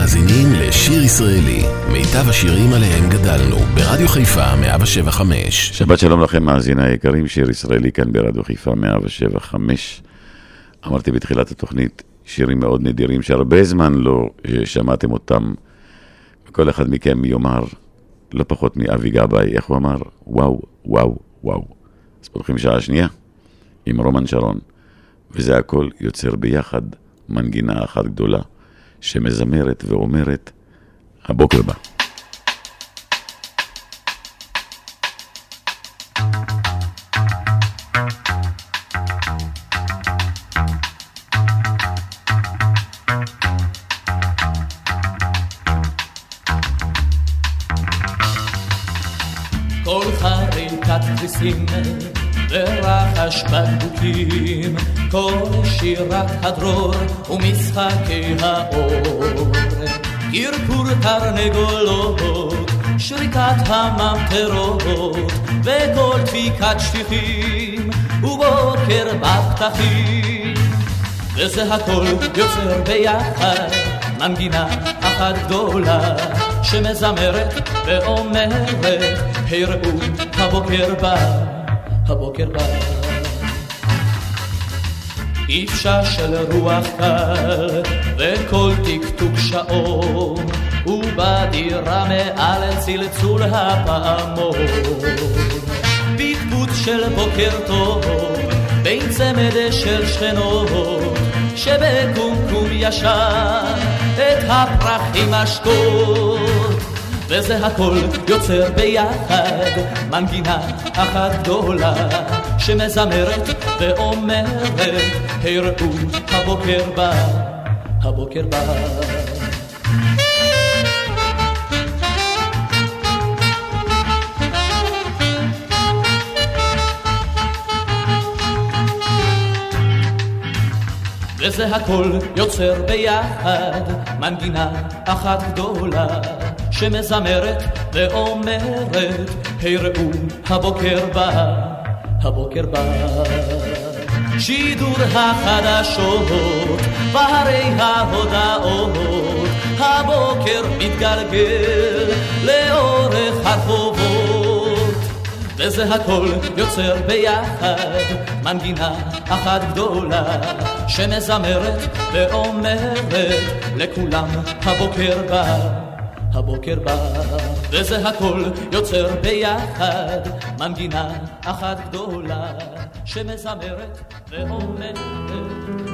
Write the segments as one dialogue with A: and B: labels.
A: מאזינים לשיר ישראלי, מיטב השירים עליהם גדלנו, ברדיו חיפה 175.
B: שבת שלום לכם, מאזיני היקרים, שיר ישראלי כאן ברדיו חיפה 175. אמרתי בתחילת התוכנית, שירים מאוד נדירים שהרבה זמן לא אה, שמעתם אותם. כל אחד מכם יאמר, לא פחות מאבי גבאי, איך הוא אמר? וואו, וואו, וואו. אז פותחים שעה שנייה עם רומן שרון, וזה הכל יוצר ביחד מנגינה אחת גדולה. שמזמרת ואומרת, הבוקר בא.
C: ורחש בקבוקים, כל שירת הדרור ומשחקי האור. קרקור תרנגולות, שריקת הממטרות, וכל דפיקת שטיחים, ובוקר בפתחים. וזה הכל יוצר ביחד מנגינה אחת גדולה שמזמרת ואומרת, הראו הבוקר בא. הבוקר בא. איפשה של רוח קל, וכל טקטוק שעון, ובדירה מעל צלצול הפעמון. פטפוט של בוקר טוב, בין צמד של שכנות, שבקומקום ישר את הפרחים אשקות. וזה הכל יוצר ביחד מנגינה אחת גדולה שמזמרת ואומרת הראו הבוקר בא, הבוקר בא. וזה הכל יוצר ביחד מנגינה אחת גדולה שמזמרת ואומרת, הראו הבוקר בא, הבוקר בא. שידור החדשות, בהרי ההודעות, הבוקר מתגלגל לאורך הרחובות. וזה הכל יוצר ביחד מנגינה אחת גדולה שמזמרת ואומרת לכולם הבוקר בא. הבוקר בא, וזה הכל יוצר ביחד מנגינה אחת גדולה שמזמרת ואומרת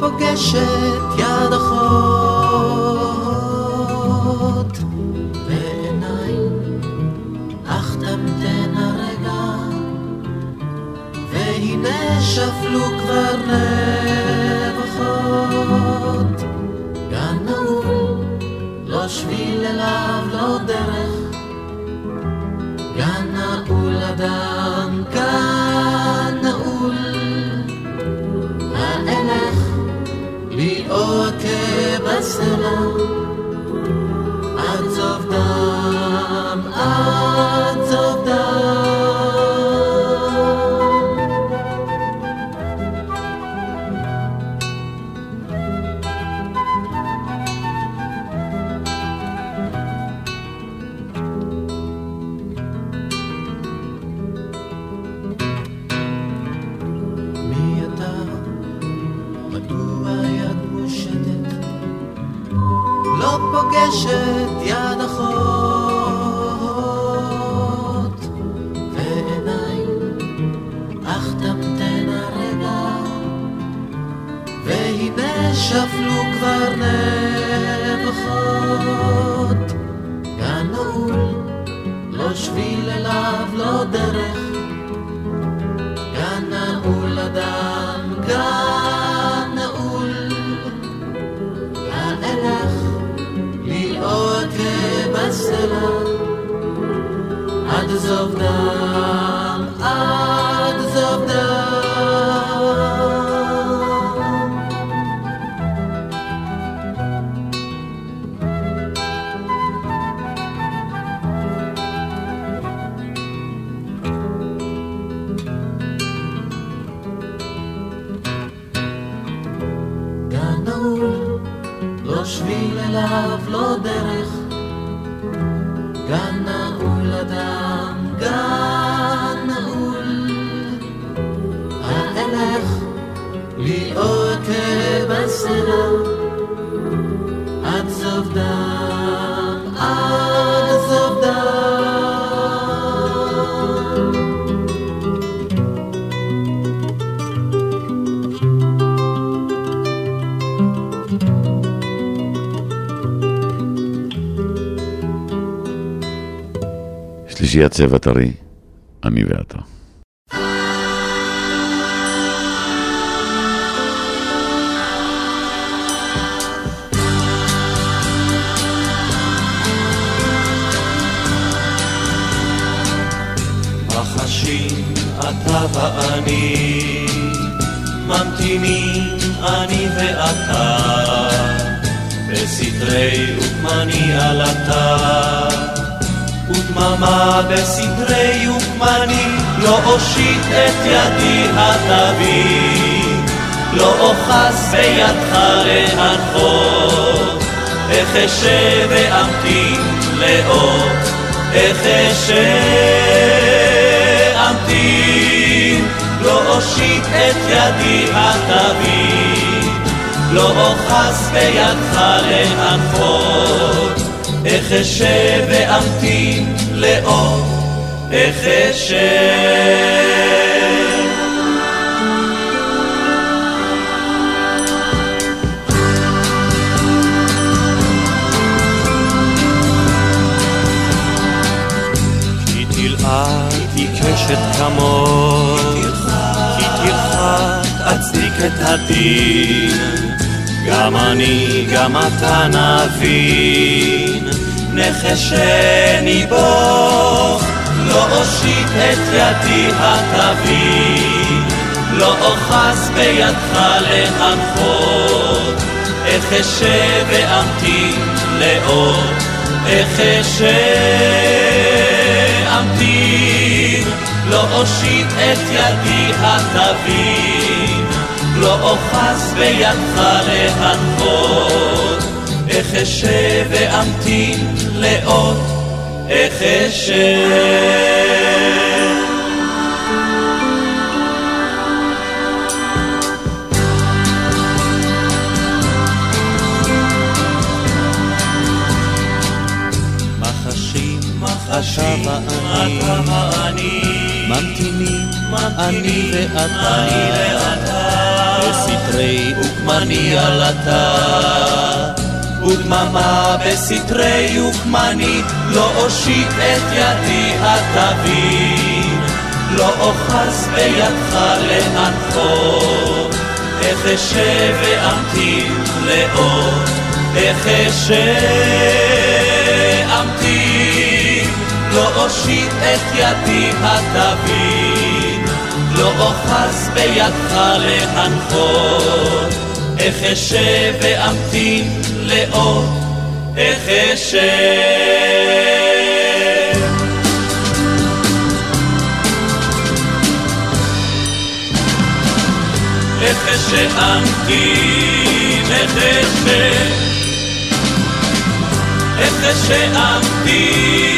D: פוגשת יד אחות. ועיניים, אך תמתן הרגע, והנה שפלו כבר נבחות. גן נעול, לא שביל אליו, לא דרך, להיות בסלע, עד סוף דם, עד סוף דם.
B: שלישיית צבע טרי, אני ואתה.
E: ואני, ממתינים אני ואתה, בסתרי לא אושיט את ידי התביא, לא אוחז בידך להנחות, אשב ואמתין לאות, לא אושיט את ידי התביא, לא אוחז בידך להנחות, איך אשב ואמתין לאות, איך אשב. תלעד עיקשת כמות, כי תרחק אצדיק את הדין, גם אני, גם אתה נבין, נחשני בו, לא אושיט את ידי התביא, לא אוחז בידך להנחות, אשב ואמתין לאות, אשאמתין, לא אושיט את ידי התבין, לא אוחז בידך להנחות, איך אשב ואמתין לאות, איך אשב. מחשים, אתה ואני, ממתינים, אני ואתה, בסתרי וקמני עלתה, ודממה בסתרי וקמני, לא אושיט את ידי התבין, לא אוחז בידך להנחות, איך אשב ואמתין לאות, איך אשאמתין, לא אושיט את ידי התבין, לא אוחז בידך להנחות, איך אשב ואמתין לאות, איך אשב. איך אשאמתין, איך אשב איך אשאמתין,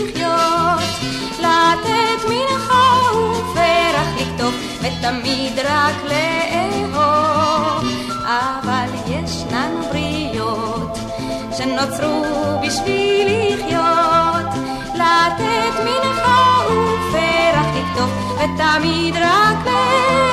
F: ותמיד רק לאהוב. אבל ישנן בריות שנוצרו בשביל לחיות, לתת מנחה ופרח לקטוף, ותמיד רק לאהוב.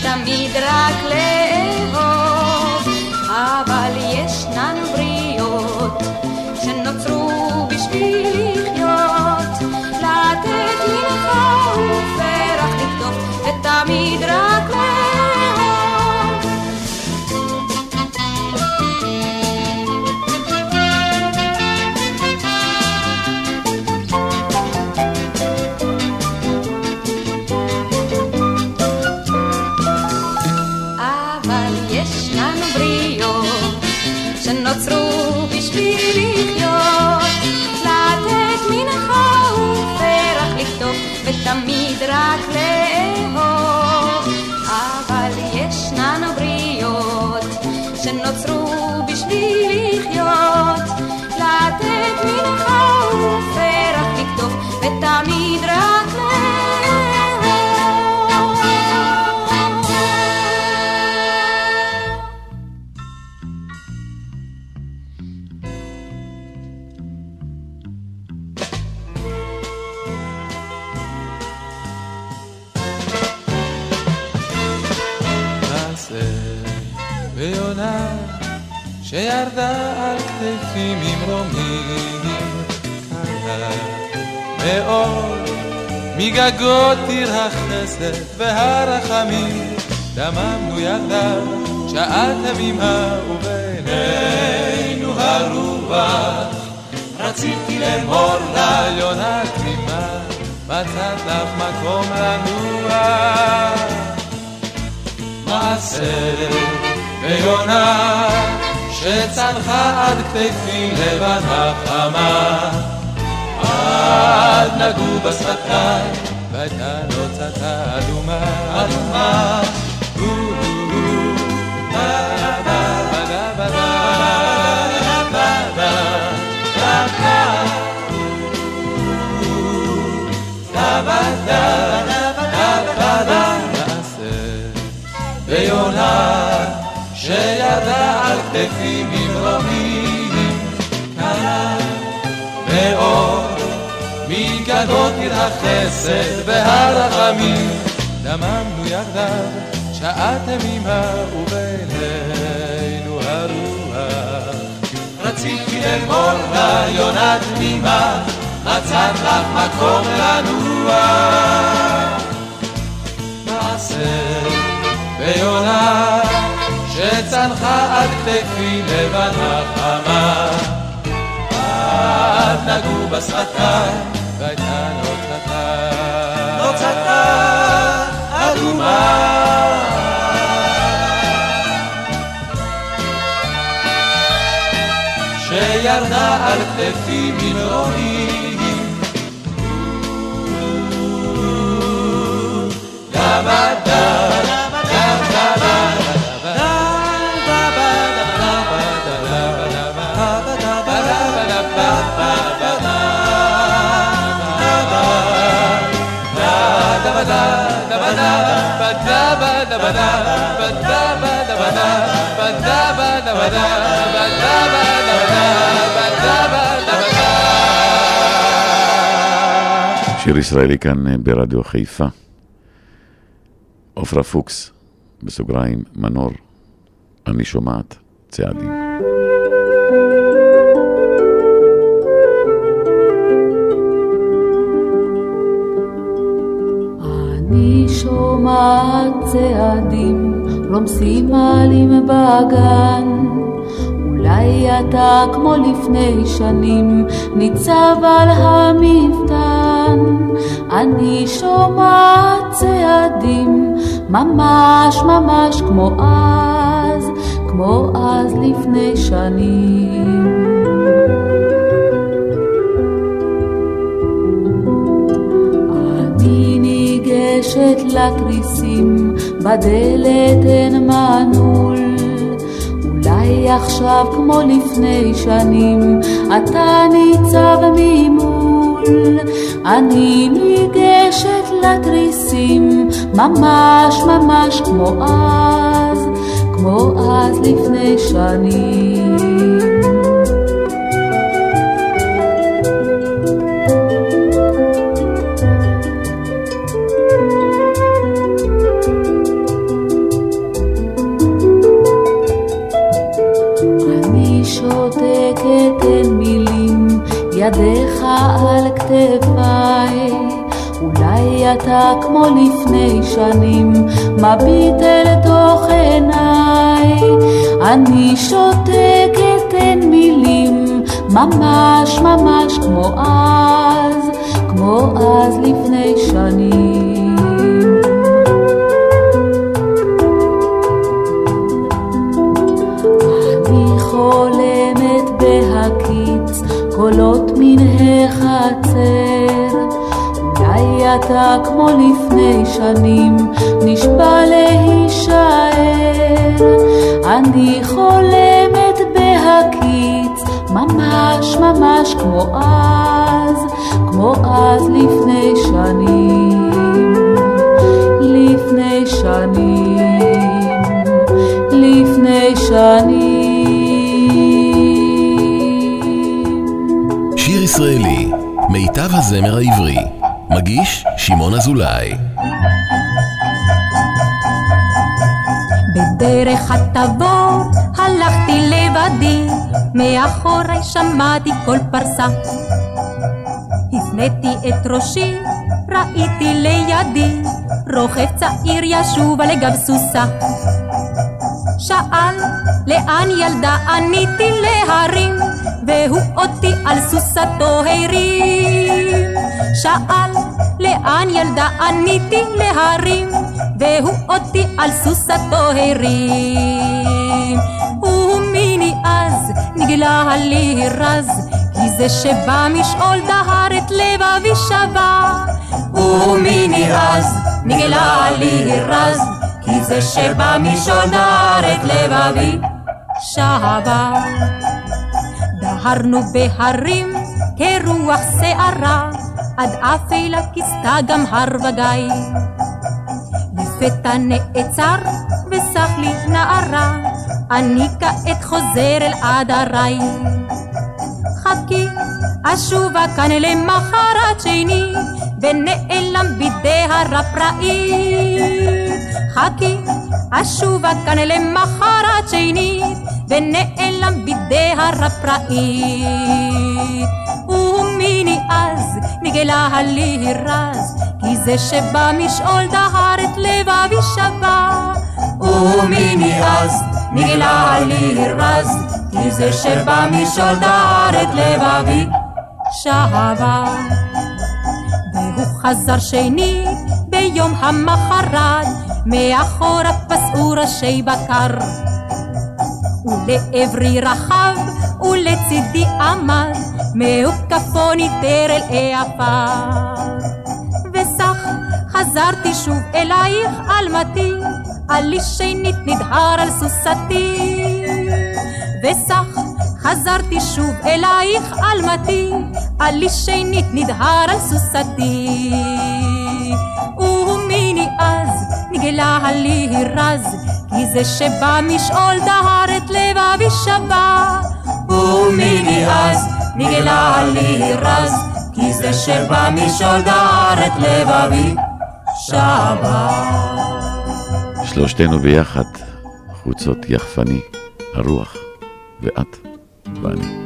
F: ותמיד רק לאהוב.
G: מגגות עיר החסד והרחמים דממנו יחדיו שעה תמימה ובינינו הרוח רציתי לאמור לה יונה תמימה מצאת לך מקום לנוע מעשה ויונה שצנחה עד כתפי לבנה חמה עד נגעו בשפתיים והייתה נוצתה אדומה מגגות עיר החסד והרחמים. דממנו יחדיו שעה תמימה ובינינו הרוח. רציתי לאמור לה יונה תמימה מצאת לך מקום לנוע. מעשה ויונה שצנחה עד כתפי לבנה חמה. עד נגעו בשפתיים שירדה על כתפי ממרומים
B: שיר ישראלי כאן אה, ברדיו חיפה. עופרה פוקס, בסוגריים, מנור, אני שומעת צעדים.
H: אני שומעת צעדים רומסים עלים בגן אולי אתה כמו לפני שנים ניצב על המפתן. אני שומעת צעדים ממש ממש כמו אז כמו אז לפני שנים ניגשת לתריסים, בדלת אין מנעול. אולי עכשיו כמו לפני שנים, אתה ניצב ממול, אני ניגשת לתריסים, ממש ממש כמו אז, כמו אז לפני שנים. ידיך על כתפיי, אולי אתה כמו לפני שנים, מביט אל תוך עיניי. אני שותקת אין מילים, ממש ממש כמו אז, כמו אז לפני שנים. קולות מן החצר. אולי אתה כמו לפני שנים, נשבע להישאר. אני חולמת בהקיץ, ממש ממש כמו אז, כמו אז לפני שנים. לפני שנים, לפני שנים.
A: שיר ישראלי, מיטב הזמר העברי. מגיש שמעון אזולאי.
I: בדרך הטבור הלכתי לבדי, מאחורי שמעתי כל פרסה. הפניתי את ראשי, ראיתי לידי, רוכב צעיר ישוב על גב סוסה. שאל, לאן ילדה? עניתי להרים, והוא אותי על סוסתו הרים. שאל, לאן ילדה? עניתי להרים, והוא אותי על סוסתו הרים. ומיני אז נגלה לי רז, כי זה שבא משאול דהר את לבבי שבה. ומיני אז נגלה לי רז, כי זה שבא משאול דהר את לבבי שבה. דהרנו בהרים כרוח שערה, עד אפלה כיסתה גם הר וגיא. לפתע נעצר וסח לי נערה, אני כעת חוזר אל עדריי. חכי, אשובה כאן למחרת שני, ונעלם בידי הפראי. חכי, אשובה כאן למחרת שני, ונעלם בידי הפראי. ומיני אז נגלה לי רז, כי זה שבא משאול דהר את לבבי שבה. ומיני אז נגלה לי רז, כי זה שבא משאול דהר את לבבי שבה. והוא חזר שני ביום המחרת, מאחוריו פסעו ראשי בקר. ולעברי רחב ולצידי עמד, מהוקפו ניטר אל העפר. וסך חזרתי שוב אלייך אלמתי, עלי שנית נדהר על סוסתי. וסך חזרתי שוב אלייך אלמתי, עלי שנית נדהר על סוסתי. ומיני אז נגלה לי רז, כי זה שבא משאול דהר את לבבי שבה. ומיני אז נגלה לי רז, כי זה שבא משאול דהר את לבבי שבה.
J: שלושתנו ביחד, חוצות יחפני, הרוח, ואת ואני.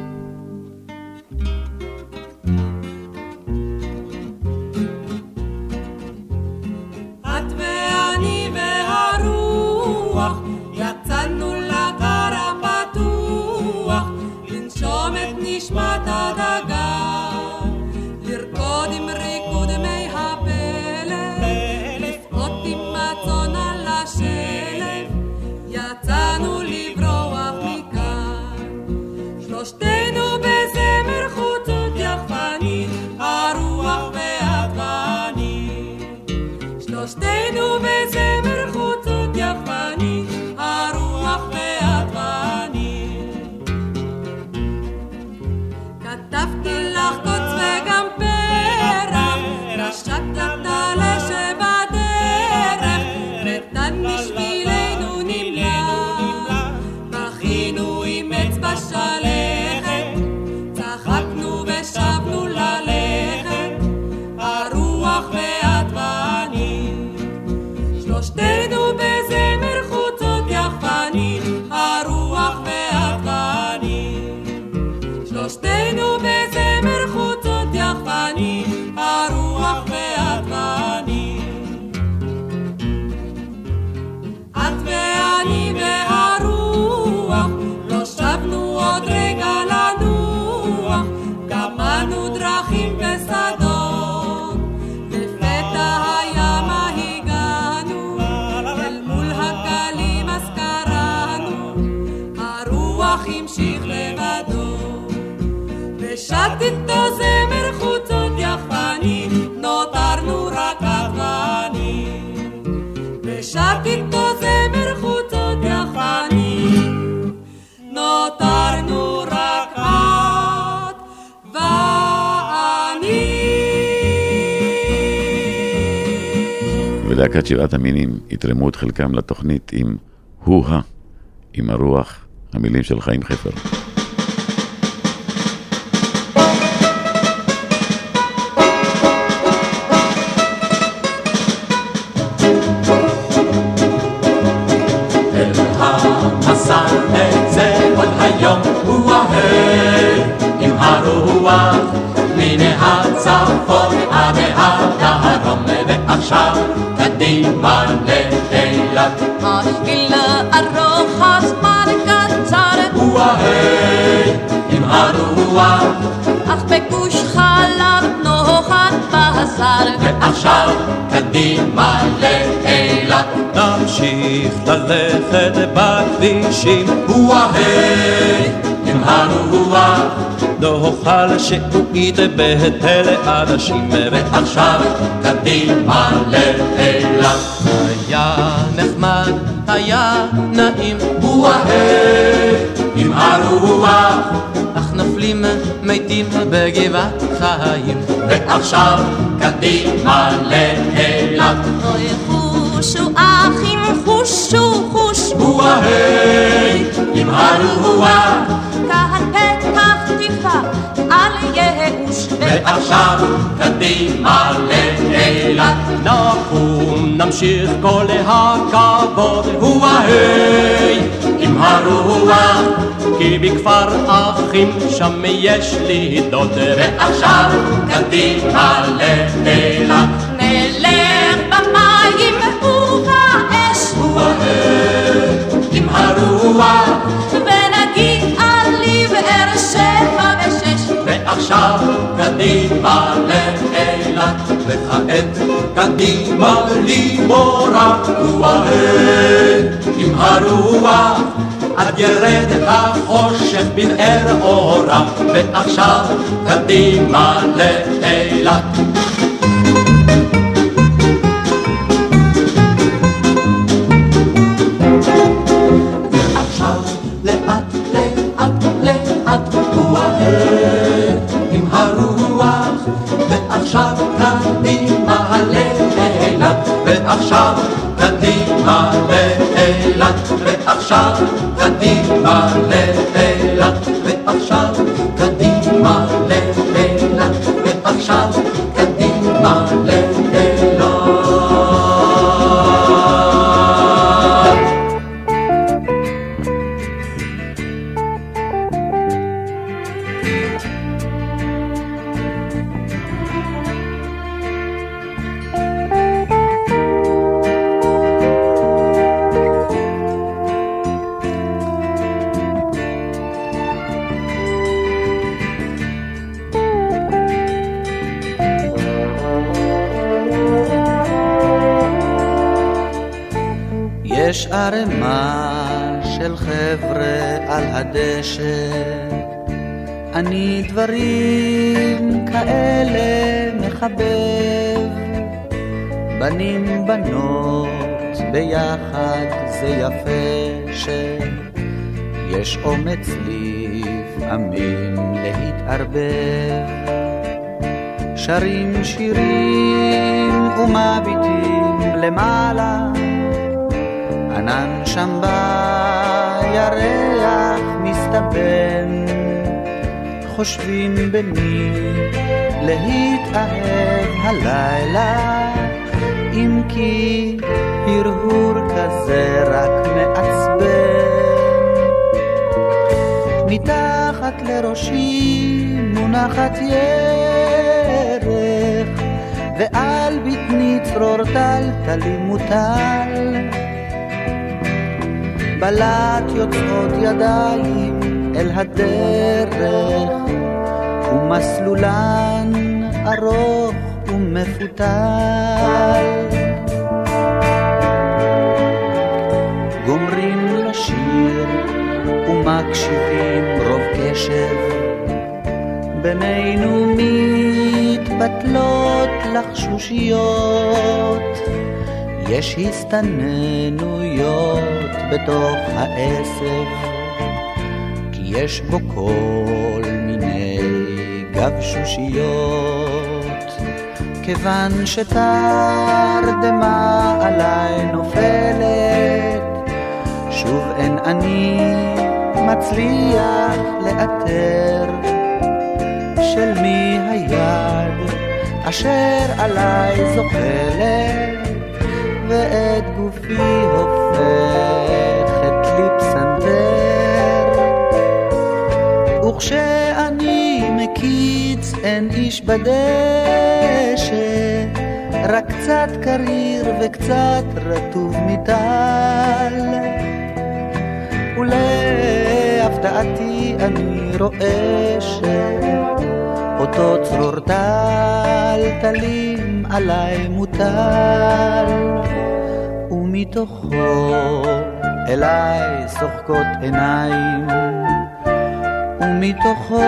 B: ולהקת שבעת המינים יתרמו את חלקם לתוכנית עם הו-הא, עם הרוח, המילים של חיים חפר.
K: בשר.
E: ועכשיו קדימה לאילת.
C: נמשיך ללכת בכבישים,
E: הוא ההי עם הרוח,
C: נאכל שעועית בהיטל אנשים,
E: ועכשיו קדימה לאילת.
C: היה נחמד, היה נעים,
E: הוא ההי עם הרוח,
C: נופלים מתים בגבעת חיים.
E: ועכשיו קדימה לאילת.
K: אוי חושו אחים חושו חוש,
E: הוא ההי עם הרוח,
K: כאן פתח תקווה על ייאוש.
E: ועכשיו קדימה לאילת.
C: נקום נמשיך כל הכבוד,
E: הוא ההי עם הרוח,
C: כי בכפר אחים שם יש לי דוד.
E: ועכשיו קדימה לאילת.
K: נלך במים ובאש,
E: ההי עם הרוח,
K: ושש.
E: ועכשיו קדימה לאילת. וכעת קדימה לימורה, ההי עם הרוח. עד ירד החושך בבאר אורה, ועכשיו קדימה לאילת. ועכשיו קדימה
L: אומץ לפעמים להתערבב. שרים שירים ומביטים למעלה, ענן שם בירח מסתבן, חושבים במי להתאהב הלילה, אם כי הרהור כזה רק מעצבן. מתחת לראשי מונחת ירך, ועל בטני צרור טלטלי מוטל. בלט יוצאות ידיים אל הדרך, ומסלולן ארוך ומפותל. ומקשיבים רוב קשב, בינינו מתבטלות לחשושיות, יש הסתננויות בתוך העשב, כי יש בו כל מיני גבשושיות, כיוון שתרדמה עליי נופלת, שוב אין אני מצליח לאתר של מי היד אשר עליי זוחלת ואת גופי הופכת לי פסנתר. וכשאני מקיץ אין איש בדשא רק קצת קריר וקצת רטוב מטל ולהפתעתי אני רואה שאותו צרור טלטלים עליי מוטל. ומתוכו אליי שוחקות עיניים. ומתוכו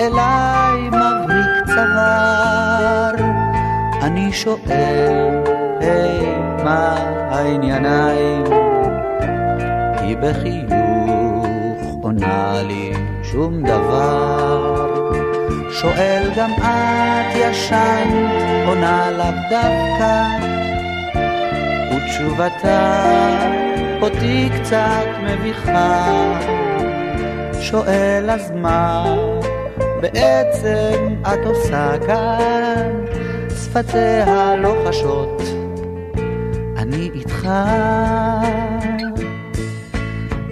L: אליי מבריק צוואר. אני שואל, היי, מה הענייניים? היא בחיוך עונה לי שום דבר. שואל גם את ישנת, עונה לאו דווקא, ותשובתה אותי קצת מביכה. שואל אז מה בעצם את עושה כאן? שפתיה לוחשות, אני איתך.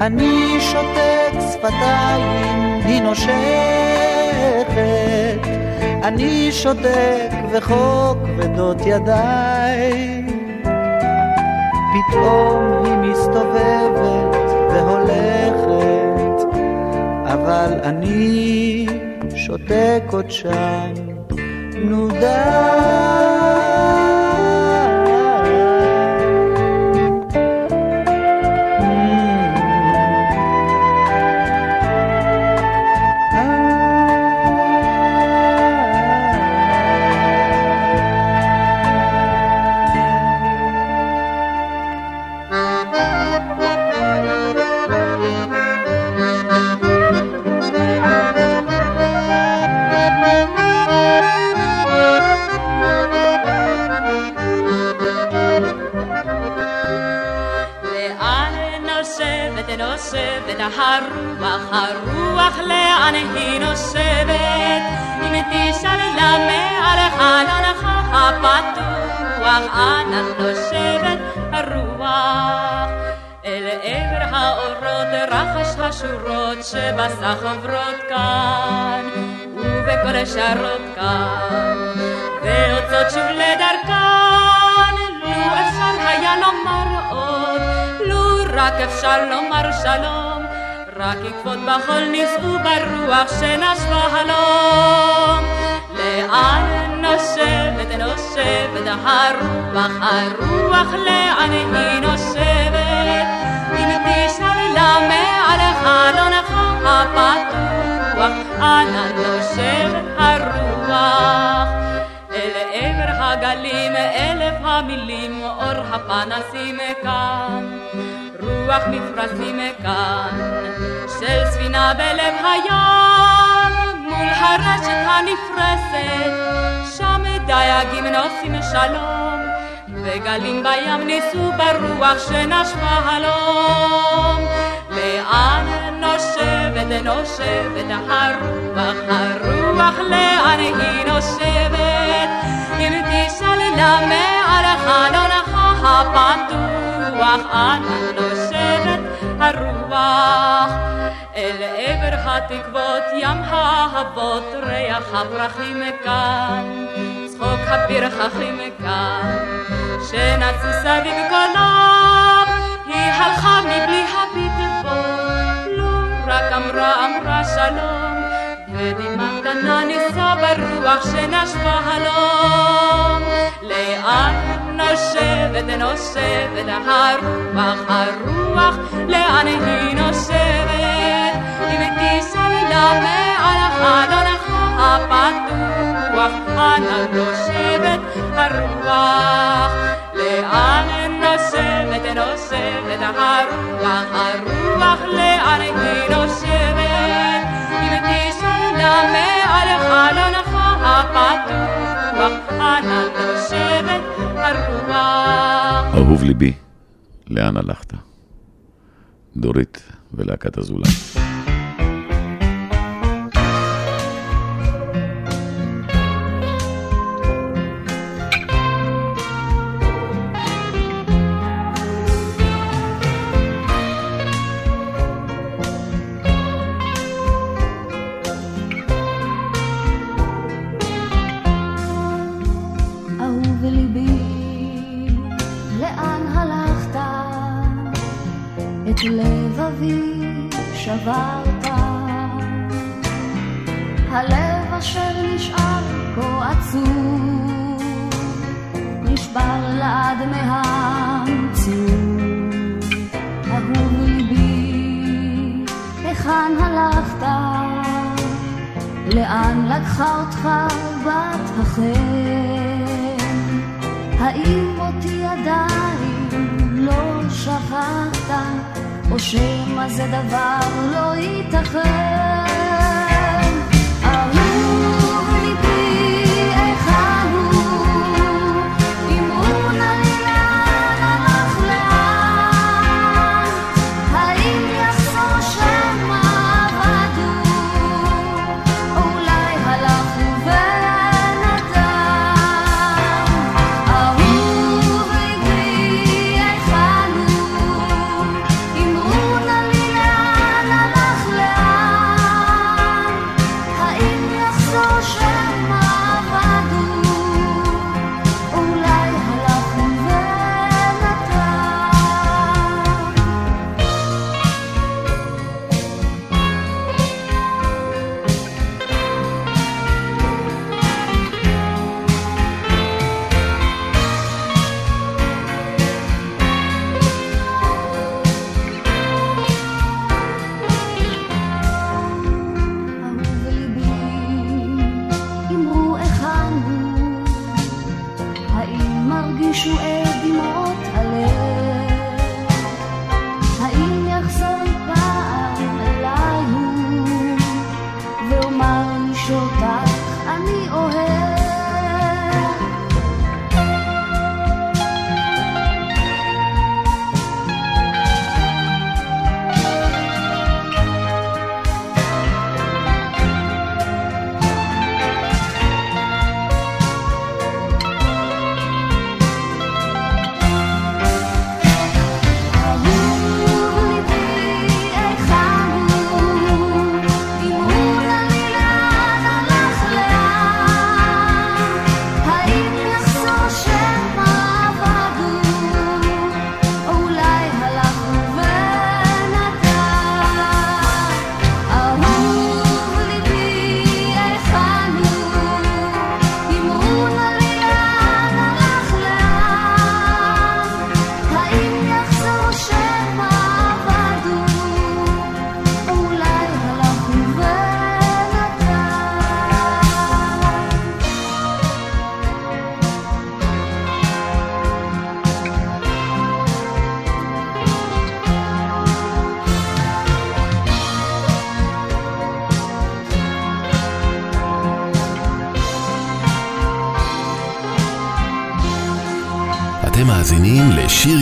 L: אני שותק שפתיים, היא נושכת. אני שותק וחוק כבדות ידיי. פתאום היא מסתובבת והולכת, אבל אני שותק עוד שם. נו
M: לאן נושבת הרוח, הרוח לאן היא נושבת? אם תשאל למה על חלונך הפתוח, אנה נושבת הרוח? אל עבר האורות רחש השורות שבסך עוברות כאן, ובקול שרות כאן, ויוצאות שוב לדרכן, לו אפשר היה לומר עוד, רק אפשר לומר שלום, רק עקבות בחול נישאו ברוח שנשבה הלום. לאן נושבת נושבת הרוח, הרוח לאן היא נושבת? אם תשאל למה על חלונך הפתוח, אנה נושבת הרוח? הגלים אלף המילים, אור הפנסים כאן. רוח מפרשים מכאן, של ספינה בלב הים, מול הרשת הנפרסת, שם דייגים נוסעים שלום, וגלים בים ניסו ברוח שנשבה הלום. לאן נושבת, נושבת הרוח, הרוח לאן היא נושבת? אם תשאל לה מעל חלונך הפתוח, אנה נושבת הרוח? אל עבר התקוות, ים האהבות, ריח הפרחים מכאן, צחוק הפרחחים מכאן, שנצו סביב קולם, היא הלכה מבלי הביט בו, לא רק אמרה אמרה שלום, ודמעה קטנה ברוח שנשבה הלום. לאן נושבת נושבת הרוח הרוח, לאן היא נושבת? אם תישא לה מעל חלונך הפתוח, אנה נושבת הרוח? לאן נושבת נושבת הרוח הרוח, לאן היא נושבת? אם תישא לה מעל חלונך הפתוח,
B: אהוב ליבי, לאן הלכת? דורית ולהקת אזולאי.
N: לאן לקחה אותך בת החן? האם אותי עדיין לא שכחת, או שמא זה דבר לא ייתכן?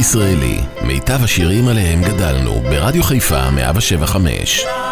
O: ישראלי, מיטב השירים עליהם גדלנו, ברדיו חיפה 175.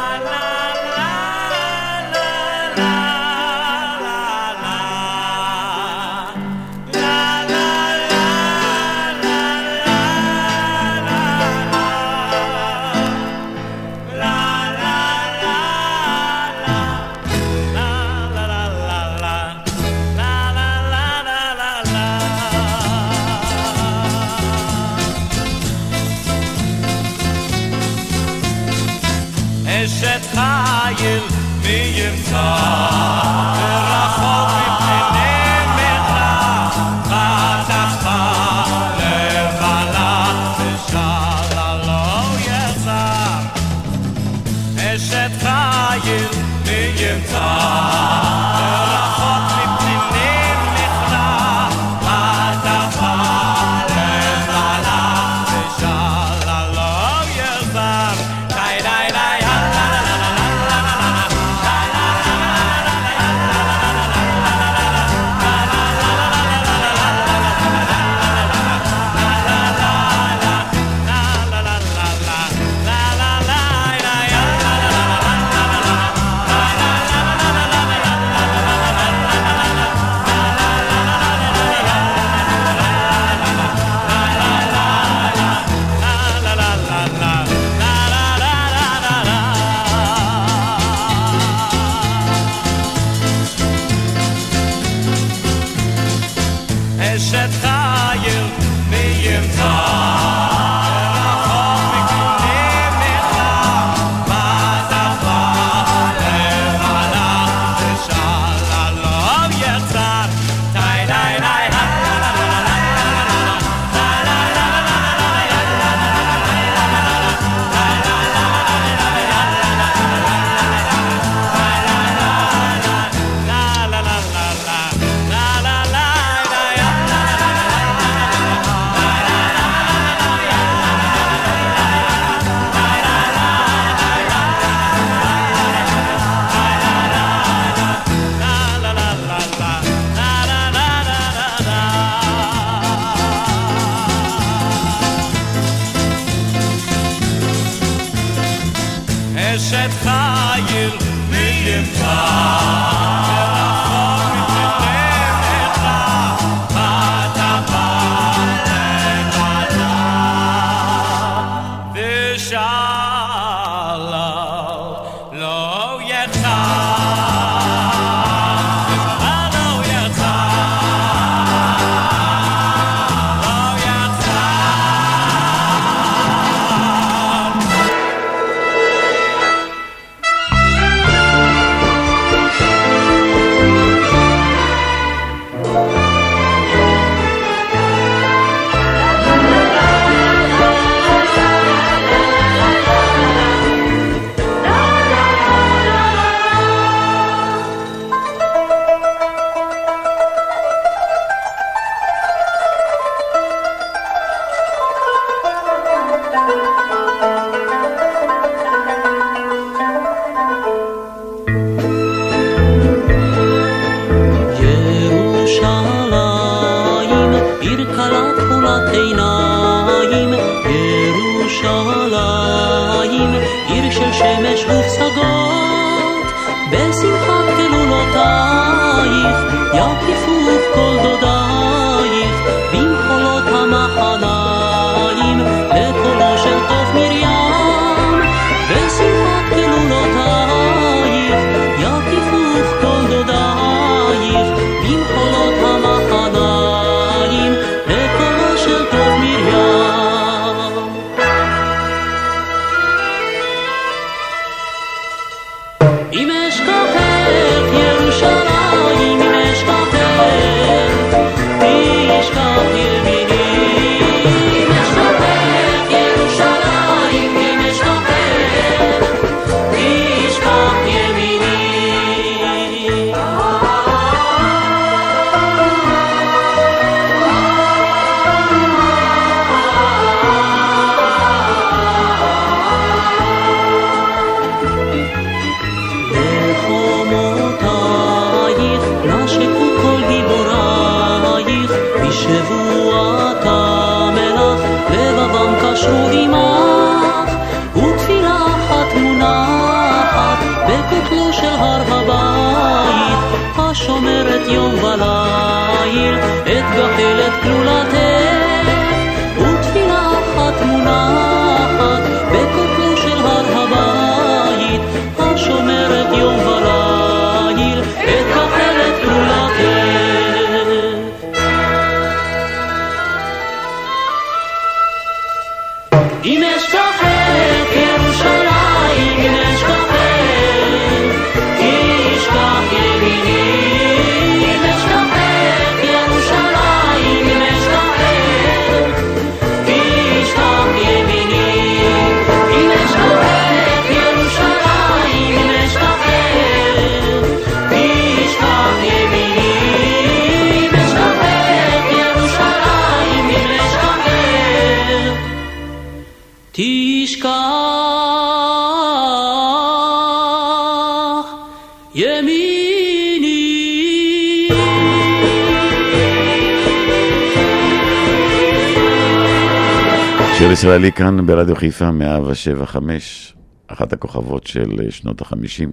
B: שיר ישראלי כאן ברדיו חיפה 175, אחת הכוכבות של אה, שנות החמישים,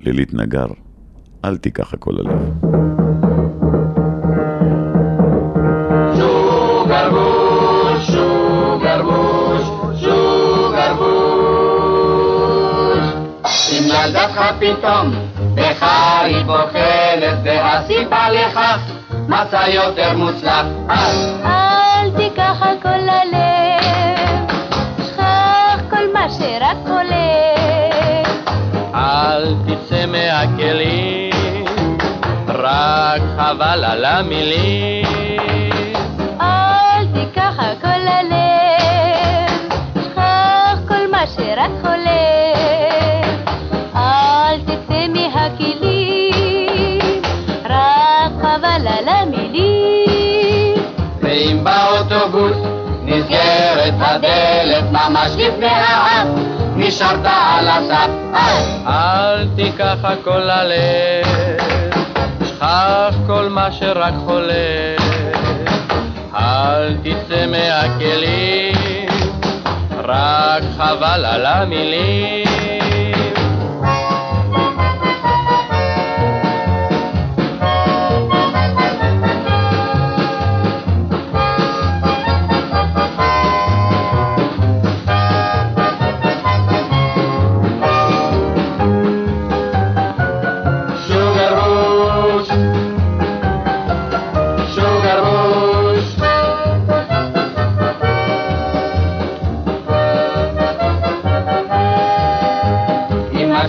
B: לילית נגר, אל תיקח הכל הלב.
P: פתאום בחרית בוחנת והסיבה לכך מצא יותר מוצלח, אז
Q: חבל על המילים.
N: אל תיקח הכל ללב, שכח כל מה שרק הולך. אל תצא מהכלים, רק חבל על המילים.
P: ואם באוטובוס נסגרת הדלת ממש לפני האף, נשארת על הסף,
Q: אל תיקח הכל ללב, שכח כל מה שרק חולף. אל תצא מהכלים, רק חבל על המילים.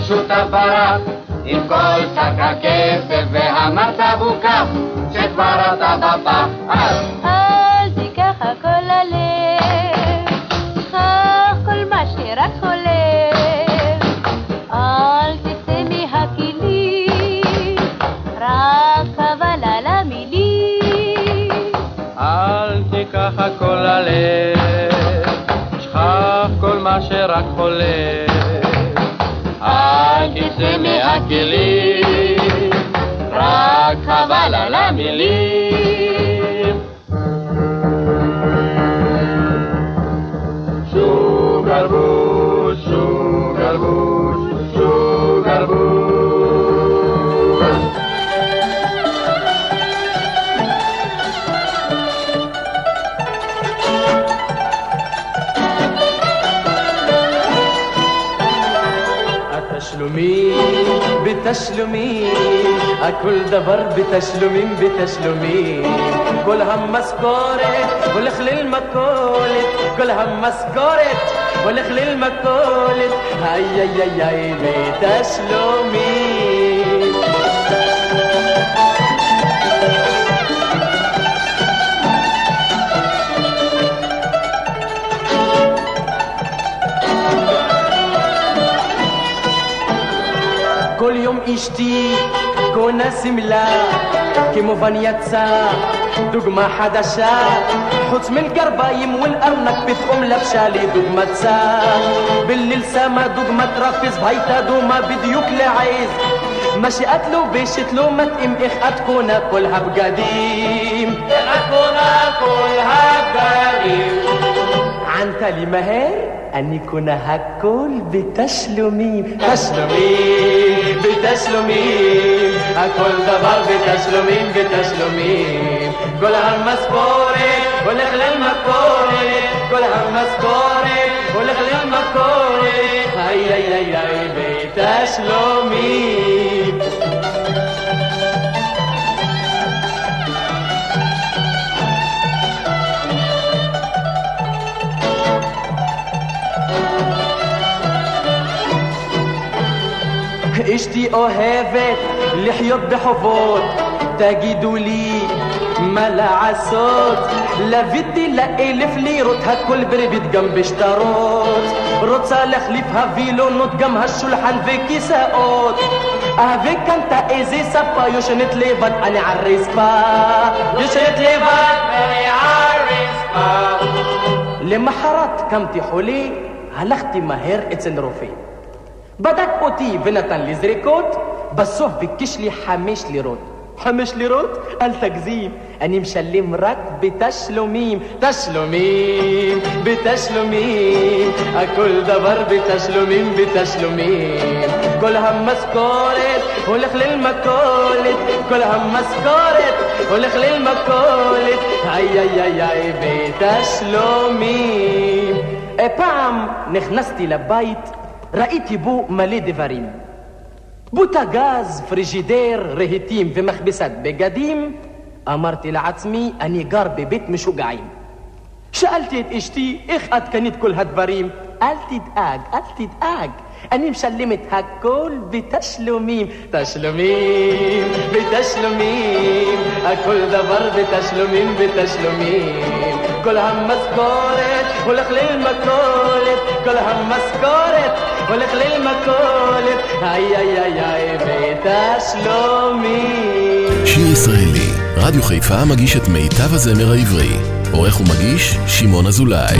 P: השותף ברח, עם כל שק הכסף והמצב הוא כך, שכבר אתה בפח, אז
N: אל תיקח הכל ללב, שכח כל מה שרק הולך. אל תצא מהכלים, רק חבל על המילים.
Q: אל תיקח הכל ללב, שכח כל מה שרק חולף. תצא מהכלים, רק חבל על המילים.
R: בתשלומים, הכל דבר בתשלומים בתשלומים. כל המשכורת הולך למכולת, כל המשכורת הולך למכולת, איי איי איי איי בתשלומים. כל اشتي كونا سملا simla ما دوغما حداشا حط من القربايم والارنك بيتهم لبشالي دوغما تسا. بالليل سما دوغما ترفز بهيتا دوما بديوك لعيز ماشي قتلو بيشتلو ما تقيم إخ أتكونا كلها بقديم أتكونا كلها بقديم عن تالي مهير أن يكون هكول بتسلمي تسلمي بتسلمي هكول دبر بتسلمي بتسلمي كل هم مذكوري والخلال مذكوري كل هم مذكوري والخلال مذكوري هاي هاي هاي بتسلمي אשתי אוהבת לחיות בחובות, תגידו לי מה לעשות? לוויתי לאלף לירות, הכל בריבית גם בשטרות. רוצה להחליף הווילונות, גם השולחן וכיסאות. וקנתה איזה ספה, יושנת לבד, אני על רצפה. יושנת לבד, ואני על רצפה. למחרת קמתי חולה, הלכתי מהר אצל רופא. בדק אותי ונתן לי זריקות, בסוף ביקש לי חמש לירות. חמש לירות? אל תגזים, אני משלם רק בתשלומים. תשלומים, בתשלומים, הכל דבר בתשלומים, בתשלומים. כל המשכורת הולך למכולת, כל המשכורת הולך למכולת. איי איי איי איי, בתשלומים. אה, פעם נכנסתי לבית ראיתי בו מלא דברים. בוטגז, פריג'ידר, רהיטים ומכבסת בגדים. אמרתי לעצמי, אני גר בבית משוגעים. שאלתי את אשתי, איך את קנית כל הדברים? אל תדאג, אל תדאג. אני משלמת הכל בתשלומים. תשלומים, בתשלומים, הכל דבר בתשלומים, בתשלומים. כל המשכורת הולך למכולת, כל המשכורת הולך למכולת, איי איי איי איי בתשלומים.
A: שיר ישראלי, רדיו חיפה מגיש את מיטב הזמר העברי. עורך ומגיש, שמעון אזולאי.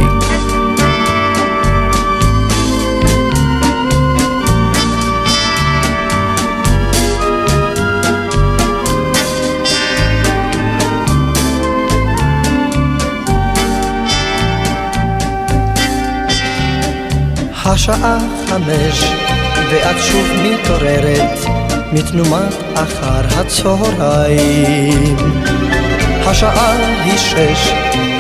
S: השעה חמש, ואת שוב מתעוררת, מתנומת אחר הצהריים. השעה היא שש,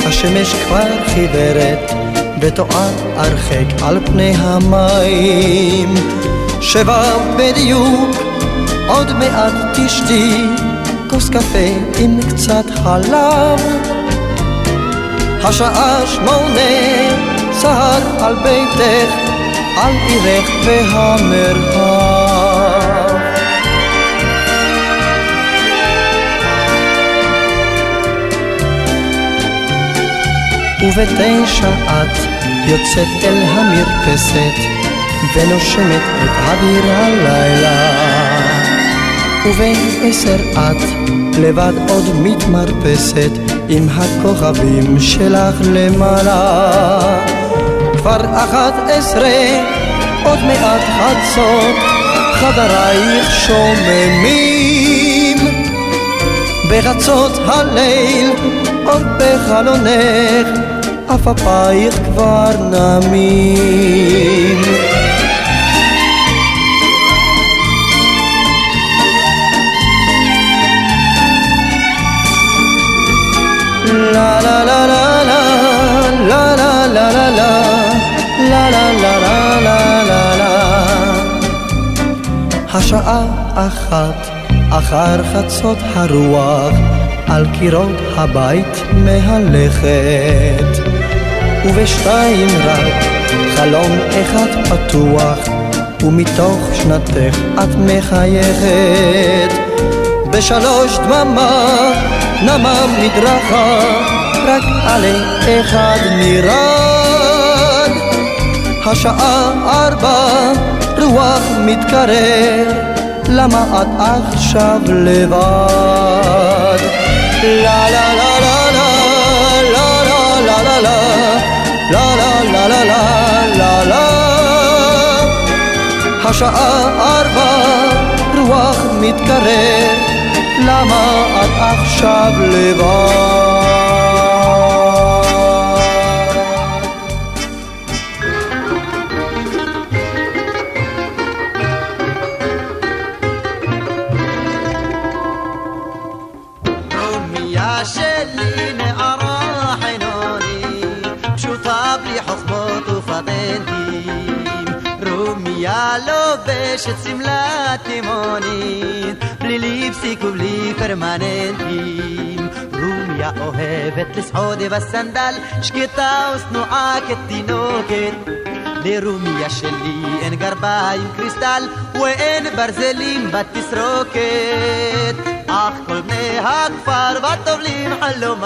S: השמש כבר חיוורת, וטועה הרחק על פני המים. שבע בדיוק, עוד מעט תשתי, כוס קפה עם קצת חלב. השעה שמונה, סהר על ביתך, על עירך והמרחב. ובתשע את יוצאת אל המרפסת ונושמת את אוויר הלילה. ובעשר את לבד עוד מתמרפסת עם הכוכבים שלך למעלה. כבר אחת עשרה, עוד מעט חצות, חברייך שוממים. בחצות הליל, עוד בחלונך, עפעפייך כבר נמים. השעה אחת אחר חצות הרוח על קירות הבית מהלכת ובשתיים רק חלום אחד פתוח ומתוך שנתך את מחייכת בשלוש דממה נמה מדרכה, רק עלי אחד נרד. השעה ארבע, רוח מתקרר, למה את עכשיו לבד? לה לה לה לה לה לה לה לה לה לה לה לה לה לה השעה ארבע, רוח מתקרר, למה את עכשיו לבד?
T: לובשת שמלת לימונית, בלי ליפסיק ובלי פרמננטים. רומיה אוהבת לסעוד בסנדל, שקטה ושנואה כתינוקת. לרומיה שלי אין גרביים קריסטל, ואין ברזלים בתסרוקת. אך כל בני הכפר וטובלים חלומם,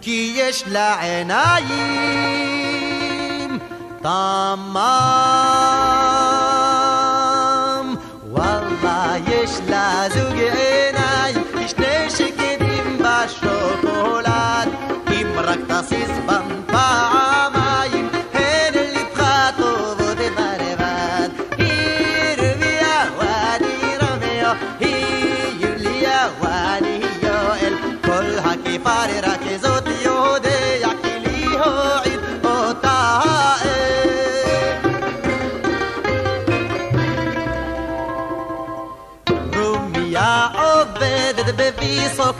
T: כי יש לה עיניים תמם. וואלה, יש לה זוג עיניים, כשני שקדים בשוקולד, אם רק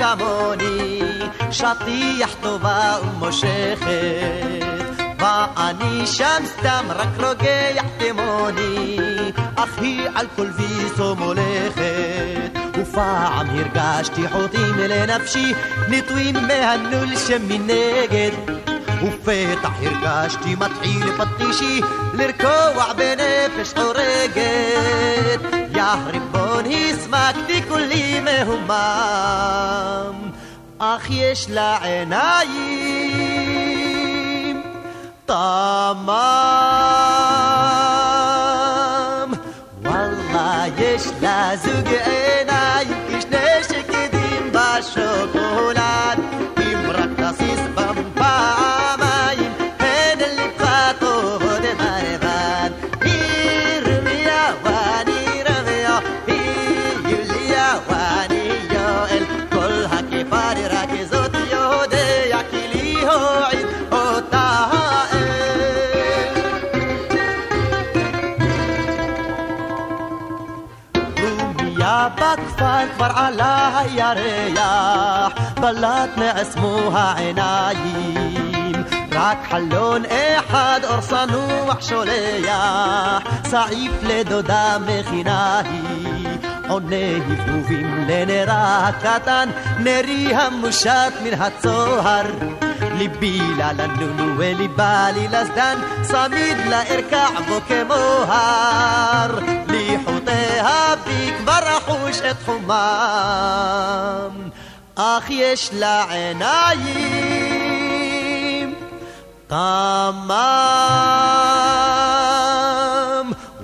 T: כמוני, שטיח טובה ומושכת. ואני שם סתם רק רוגע כמוני, אך היא על כל ויסו מולכת. ופעם הרגשתי חוטאים לנפשי, נטועים מהנול שמנגד. ופתח הרגשתי מתחיל פטישי לרקוע בנפש חורגת. יא ריבון הסמקתי כולי מהומם, אך יש לה עיניים תמם. בכפר כבר עלה הירח, בלט נעצמו העיניים. רק חלון אחד אור צנוח שולח, סעיף לדודה מכינה היא. עונה הבהובים לנרה הקטן, נרי המושט מן הצוהר. ליבי לה לנונו וליבה לי לזדן, צמיד לה ארכע בו כמו הר. לי חוטיה בי כבר אחוש את חומם, אך יש לה עיניים תמם.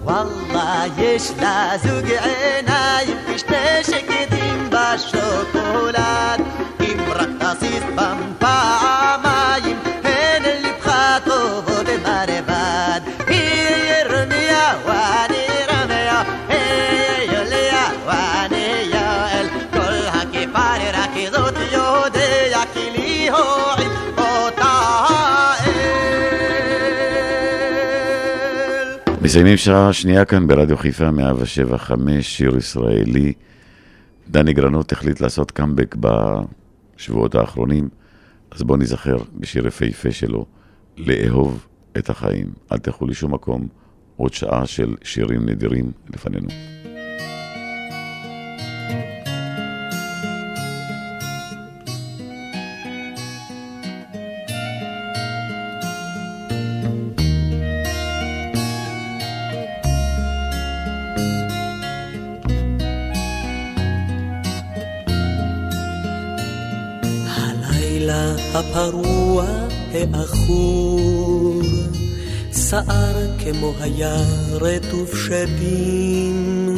T: וואלה יש לה זוג
B: מסיימים שעה שנייה כאן ברדיו חיפה 175, שיר ישראלי. דני גרנות החליט לעשות קאמבק בשבועות האחרונים, אז בואו ניזכר בשיר יפהפה שלו, לאהוב את החיים. אל תלכו לשום מקום, עוד שעה של שירים נדירים לפנינו.
C: הלילה הפרוע העכור, סער כמו היה רטוב שדים.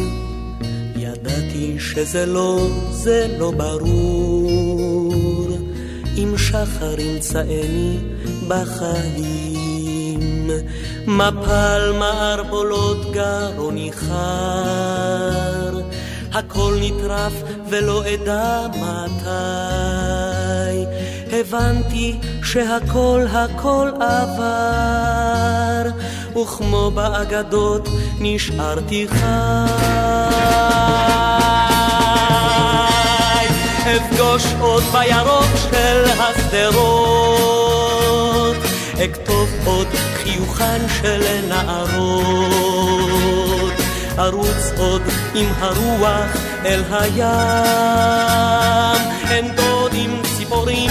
C: ידעתי שזה לא, זה לא ברור, אם שחר ימצאני בחיים. מפל מערבולות גרוני חר, הכל נטרף ולא אדע מתי. הבנתי שהכל הכל עבר, וכמו באגדות נשארתי חי. אפגוש עוד בירוק של השדרות אכתוב עוד חיוכן של נערות. ארוץ עוד עם הרוח אל הים, אין דודים ציפורים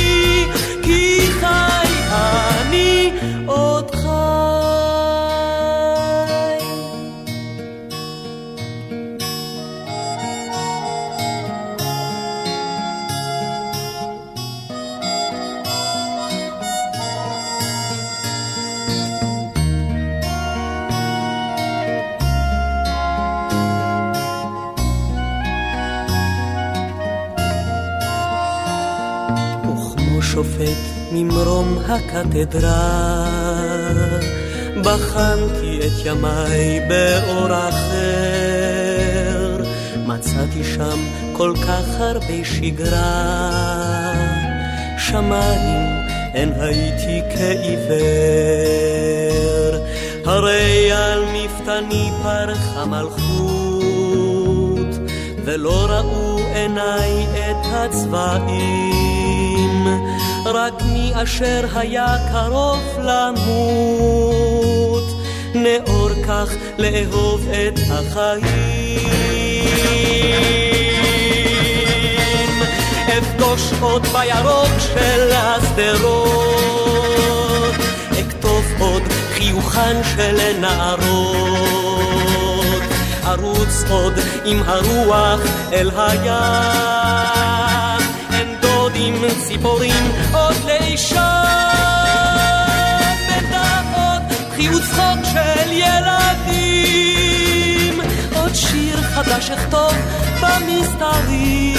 C: וכמו שופט ממרום הקתדרה, בחנתי את ימיי באור אחר, מצאתי שם כל כך הרבה שגרה, שמיים אין הייתי כעיוור, הרי על מפתני פרחה מלכות, ולא ראו עיניי את הצבעים, רק מי אשר היה קרוב למות, נאור כך לאהוב את החיים. אפגוש עוד בירוק של השדרות, אכתוב עוד חיוכן של נערות, ארוץ עוד עם הרוח אל הים, ציפורים ושם בדעות חי וצחוק של ילדים. עוד שיר חדש אכתוב במסתרים.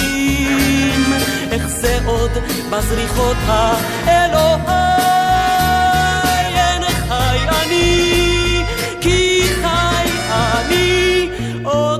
C: איך זה עוד בזריחות האלוהי? אין חי אני כי חי אני. עוד